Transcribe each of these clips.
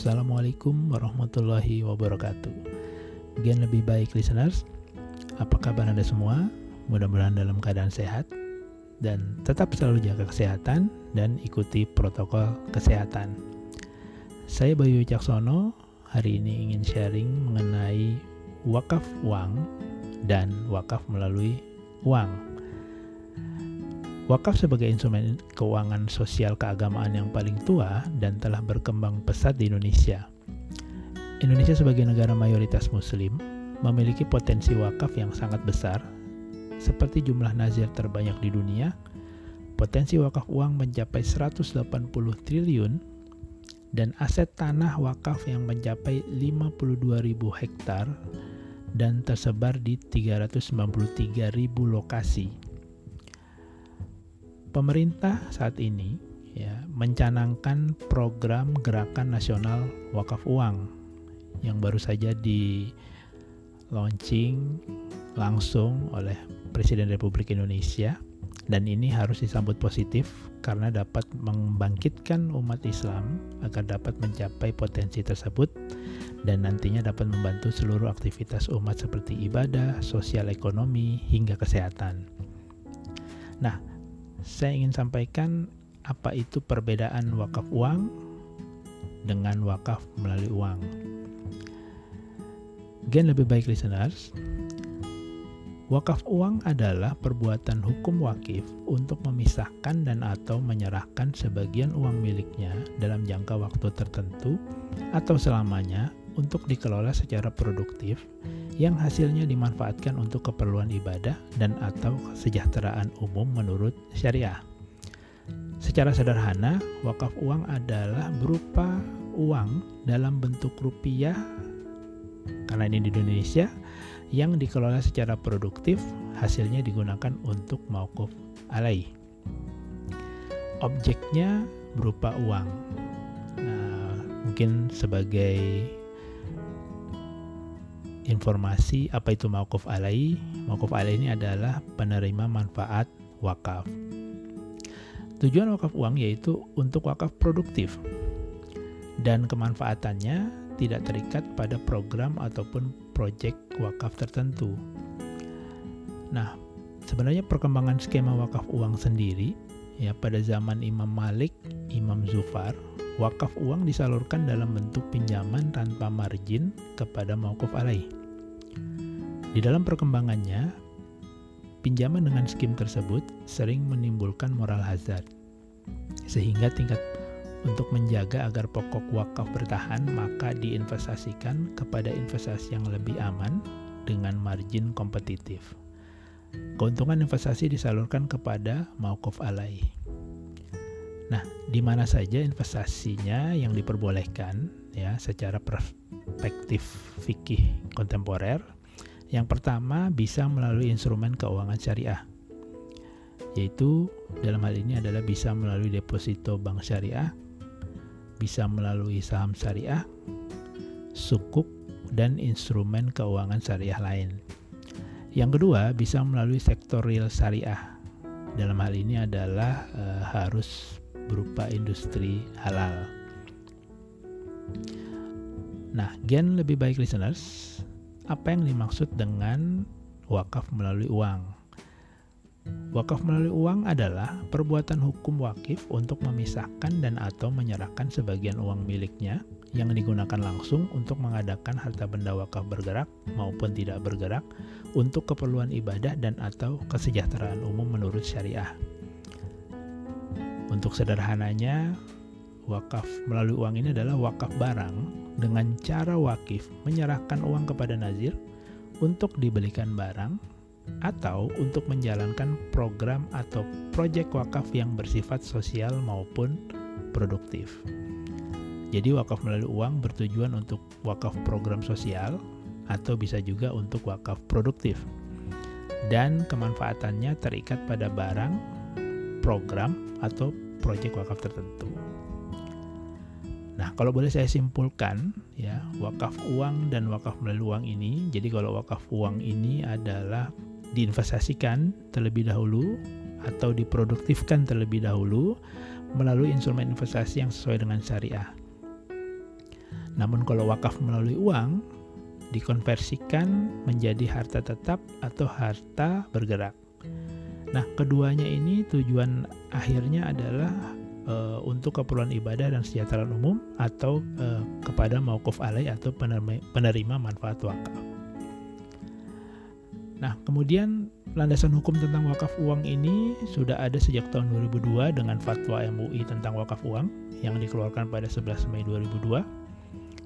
Assalamualaikum warahmatullahi wabarakatuh. Gen lebih baik listeners, apa kabar Anda semua? Mudah-mudahan dalam keadaan sehat dan tetap selalu jaga kesehatan dan ikuti protokol kesehatan. Saya Bayu Caksono, hari ini ingin sharing mengenai wakaf uang dan wakaf melalui uang. Wakaf sebagai instrumen keuangan sosial keagamaan yang paling tua dan telah berkembang pesat di Indonesia. Indonesia sebagai negara mayoritas muslim memiliki potensi wakaf yang sangat besar seperti jumlah nazir terbanyak di dunia, potensi wakaf uang mencapai 180 triliun dan aset tanah wakaf yang mencapai 52.000 hektar dan tersebar di 393.000 lokasi pemerintah saat ini ya mencanangkan program gerakan nasional wakaf uang yang baru saja di launching langsung oleh Presiden Republik Indonesia dan ini harus disambut positif karena dapat membangkitkan umat Islam agar dapat mencapai potensi tersebut dan nantinya dapat membantu seluruh aktivitas umat seperti ibadah, sosial ekonomi, hingga kesehatan. Nah, saya ingin sampaikan apa itu perbedaan wakaf uang dengan wakaf melalui uang. Gen lebih baik listeners, wakaf uang adalah perbuatan hukum wakif untuk memisahkan dan atau menyerahkan sebagian uang miliknya dalam jangka waktu tertentu atau selamanya untuk dikelola secara produktif yang hasilnya dimanfaatkan untuk keperluan ibadah dan atau kesejahteraan umum menurut syariah. Secara sederhana, wakaf uang adalah berupa uang dalam bentuk rupiah karena ini di Indonesia yang dikelola secara produktif hasilnya digunakan untuk mauquf alai. Objeknya berupa uang. Nah, mungkin sebagai informasi apa itu mauquf alai. Mauquf alai ini adalah penerima manfaat wakaf. Tujuan wakaf uang yaitu untuk wakaf produktif dan kemanfaatannya tidak terikat pada program ataupun proyek wakaf tertentu. Nah, sebenarnya perkembangan skema wakaf uang sendiri ya pada zaman Imam Malik, Imam Zufar wakaf uang disalurkan dalam bentuk pinjaman tanpa margin kepada mauquf alai. Di dalam perkembangannya, pinjaman dengan skim tersebut sering menimbulkan moral hazard, sehingga tingkat untuk menjaga agar pokok wakaf bertahan maka diinvestasikan kepada investasi yang lebih aman dengan margin kompetitif. Keuntungan investasi disalurkan kepada mauquf alai. Nah, di mana saja investasinya yang diperbolehkan ya secara perspektif fikih kontemporer yang pertama bisa melalui instrumen keuangan syariah, yaitu dalam hal ini adalah bisa melalui deposito bank syariah, bisa melalui saham syariah, sukuk, dan instrumen keuangan syariah lain. Yang kedua, bisa melalui sektor real syariah. Dalam hal ini adalah e, harus berupa industri halal. Nah, gen lebih baik listeners, apa yang dimaksud dengan wakaf melalui uang? Wakaf melalui uang adalah perbuatan hukum wakif untuk memisahkan dan atau menyerahkan sebagian uang miliknya yang digunakan langsung untuk mengadakan harta benda wakaf bergerak maupun tidak bergerak untuk keperluan ibadah dan atau kesejahteraan umum menurut syariah. Untuk sederhananya, wakaf melalui uang ini adalah wakaf barang dengan cara wakif menyerahkan uang kepada nazir untuk dibelikan barang atau untuk menjalankan program atau proyek wakaf yang bersifat sosial maupun produktif. Jadi wakaf melalui uang bertujuan untuk wakaf program sosial atau bisa juga untuk wakaf produktif. Dan kemanfaatannya terikat pada barang, program, atau proyek wakaf tertentu. Nah, kalau boleh saya simpulkan, ya, wakaf uang dan wakaf melalui uang ini, jadi kalau wakaf uang ini adalah diinvestasikan terlebih dahulu atau diproduktifkan terlebih dahulu melalui instrumen investasi yang sesuai dengan syariah. Namun kalau wakaf melalui uang dikonversikan menjadi harta tetap atau harta bergerak. Nah, keduanya ini tujuan akhirnya adalah e, untuk keperluan ibadah dan kesejahteraan umum atau e, kepada maukuf alai atau penerima, penerima manfaat wakaf. Nah, kemudian landasan hukum tentang wakaf uang ini sudah ada sejak tahun 2002 dengan fatwa MUI tentang wakaf uang yang dikeluarkan pada 11 Mei 2002.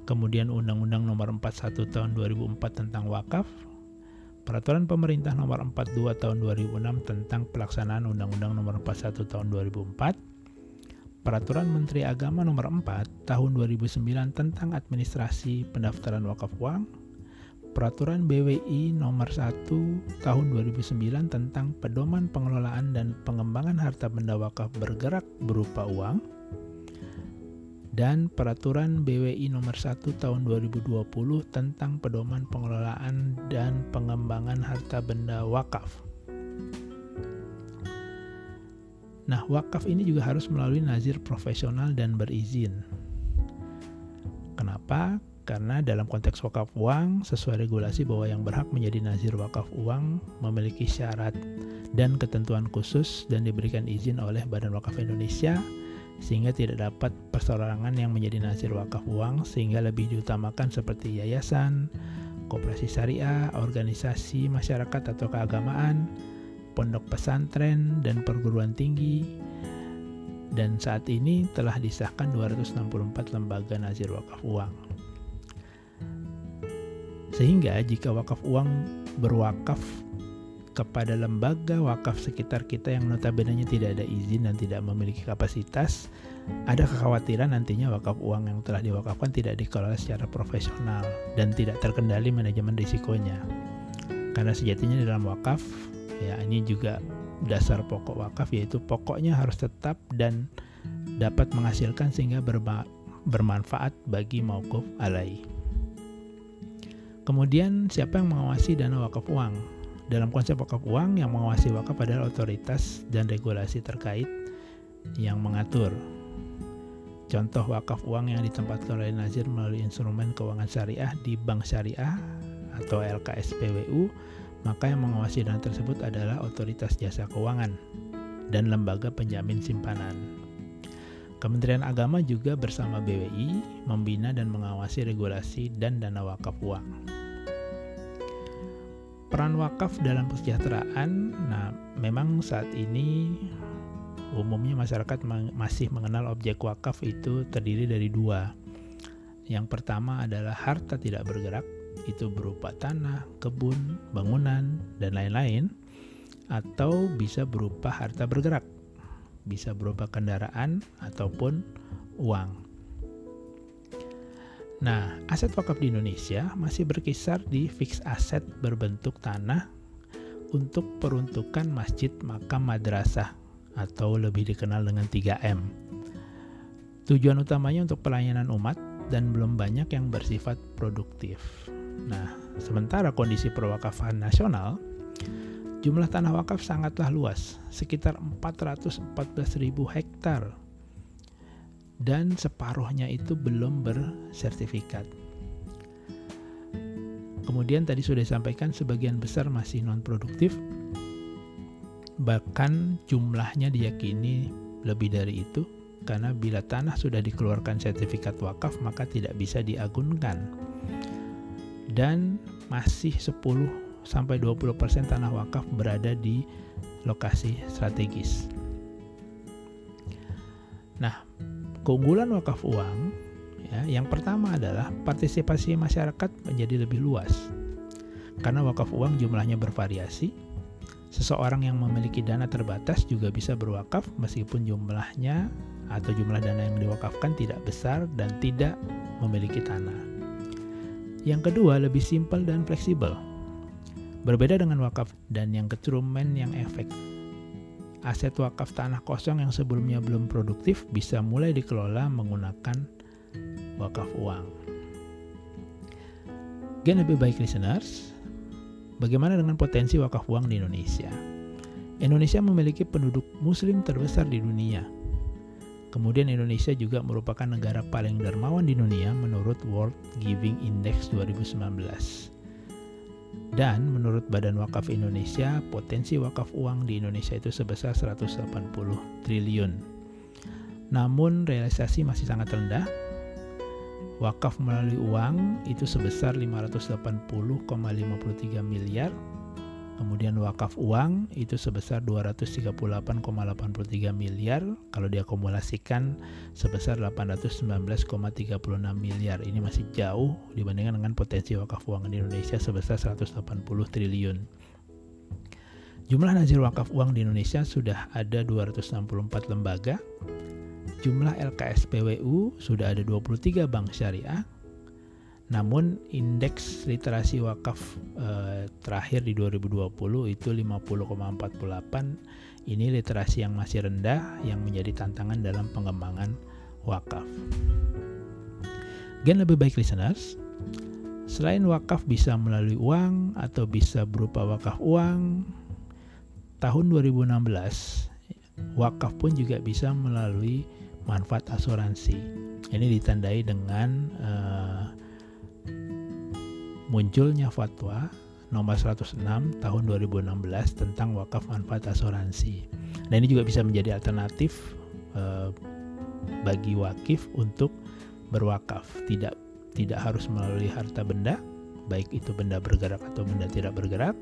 Kemudian Undang-Undang Nomor 41 Tahun 2004 tentang wakaf, Peraturan Pemerintah Nomor 42 Tahun 2006 tentang pelaksanaan Undang-Undang Nomor 41 Tahun 2004, Peraturan Menteri Agama Nomor 4 Tahun 2009 tentang administrasi pendaftaran wakaf uang, Peraturan BWI Nomor 1 Tahun 2009 tentang pedoman pengelolaan dan pengembangan harta benda wakaf bergerak berupa uang, dan Peraturan BWI Nomor 1 Tahun 2020 tentang pedoman pengelolaan dan pengembangan harta benda wakaf. Nah, wakaf ini juga harus melalui nazir profesional dan berizin. Kenapa? Karena dalam konteks wakaf uang, sesuai regulasi bahwa yang berhak menjadi nazir wakaf uang memiliki syarat dan ketentuan khusus dan diberikan izin oleh Badan Wakaf Indonesia sehingga tidak dapat persorangan yang menjadi nasir wakaf uang sehingga lebih diutamakan seperti yayasan, koperasi syariah, organisasi masyarakat atau keagamaan, pondok pesantren dan perguruan tinggi dan saat ini telah disahkan 264 lembaga nazir wakaf uang. Sehingga jika wakaf uang berwakaf kepada lembaga wakaf sekitar kita yang notabene tidak ada izin dan tidak memiliki kapasitas, ada kekhawatiran nantinya wakaf uang yang telah diwakafkan tidak dikelola secara profesional dan tidak terkendali manajemen risikonya. Karena sejatinya dalam wakaf, ya ini juga dasar pokok wakaf yaitu pokoknya harus tetap dan dapat menghasilkan sehingga bermanfaat bagi maukuf alai. Kemudian siapa yang mengawasi dana wakaf uang? Dalam konsep wakaf uang, yang mengawasi wakaf adalah otoritas dan regulasi terkait yang mengatur. Contoh wakaf uang yang ditempatkan oleh Nazir melalui instrumen keuangan syariah di Bank Syariah atau LKSPWU, maka yang mengawasi dana tersebut adalah otoritas jasa keuangan dan lembaga penjamin simpanan. Kementerian Agama juga bersama BWI membina dan mengawasi regulasi dan dana wakaf uang. Peran wakaf dalam kesejahteraan, nah memang saat ini umumnya masyarakat masih mengenal objek wakaf itu terdiri dari dua. Yang pertama adalah harta tidak bergerak, itu berupa tanah, kebun, bangunan, dan lain-lain, atau bisa berupa harta bergerak, bisa berupa kendaraan ataupun uang. Nah, aset wakaf di Indonesia masih berkisar di fix aset berbentuk tanah untuk peruntukan masjid makam madrasah atau lebih dikenal dengan 3M. Tujuan utamanya untuk pelayanan umat dan belum banyak yang bersifat produktif. Nah, sementara kondisi perwakafan nasional, jumlah tanah wakaf sangatlah luas, sekitar 414.000 hektar dan separuhnya itu belum bersertifikat. Kemudian tadi sudah disampaikan sebagian besar masih non produktif, bahkan jumlahnya diyakini lebih dari itu karena bila tanah sudah dikeluarkan sertifikat wakaf maka tidak bisa diagunkan. Dan masih 10 sampai 20% tanah wakaf berada di lokasi strategis. Nah, Keunggulan wakaf uang ya, yang pertama adalah partisipasi masyarakat menjadi lebih luas. Karena wakaf uang jumlahnya bervariasi, seseorang yang memiliki dana terbatas juga bisa berwakaf meskipun jumlahnya atau jumlah dana yang diwakafkan tidak besar dan tidak memiliki tanah. Yang kedua, lebih simpel dan fleksibel. Berbeda dengan wakaf dan yang keturunan yang efek aset wakaf tanah kosong yang sebelumnya belum produktif bisa mulai dikelola menggunakan wakaf uang. Gen lebih baik listeners, bagaimana dengan potensi wakaf uang di Indonesia? Indonesia memiliki penduduk muslim terbesar di dunia. Kemudian Indonesia juga merupakan negara paling dermawan di dunia menurut World Giving Index 2019. Dan menurut Badan Wakaf Indonesia, potensi wakaf uang di Indonesia itu sebesar 180 triliun. Namun realisasi masih sangat rendah. Wakaf melalui uang itu sebesar 580,53 miliar Kemudian wakaf uang itu sebesar 238,83 miliar kalau diakumulasikan sebesar 819,36 miliar. Ini masih jauh dibandingkan dengan potensi wakaf uang di Indonesia sebesar 180 triliun. Jumlah nazir wakaf uang di Indonesia sudah ada 264 lembaga. Jumlah LKSPWU sudah ada 23 bank syariah namun indeks literasi wakaf eh, terakhir di 2020 itu 50,48. Ini literasi yang masih rendah yang menjadi tantangan dalam pengembangan wakaf. Gen lebih baik listeners, selain wakaf bisa melalui uang atau bisa berupa wakaf uang, tahun 2016 wakaf pun juga bisa melalui manfaat asuransi. Ini ditandai dengan uh, munculnya fatwa nomor 106 tahun 2016 tentang wakaf manfaat asuransi. Nah ini juga bisa menjadi alternatif eh, bagi wakif untuk berwakaf. Tidak tidak harus melalui harta benda, baik itu benda bergerak atau benda tidak bergerak.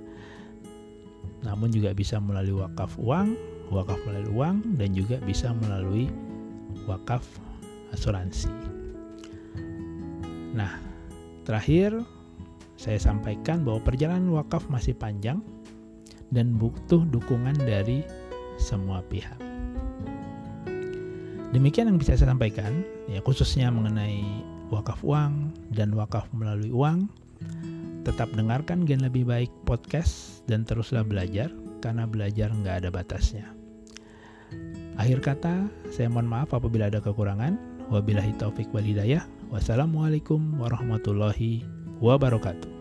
Namun juga bisa melalui wakaf uang, wakaf melalui uang dan juga bisa melalui wakaf asuransi. Nah, terakhir saya sampaikan bahwa perjalanan wakaf masih panjang dan butuh dukungan dari semua pihak. Demikian yang bisa saya sampaikan, ya khususnya mengenai wakaf uang dan wakaf melalui uang. Tetap dengarkan Gen Lebih Baik podcast dan teruslah belajar karena belajar nggak ada batasnya. Akhir kata, saya mohon maaf apabila ada kekurangan. Wabillahi taufik walidayah. Wassalamualaikum warahmatullahi wabarakatuh.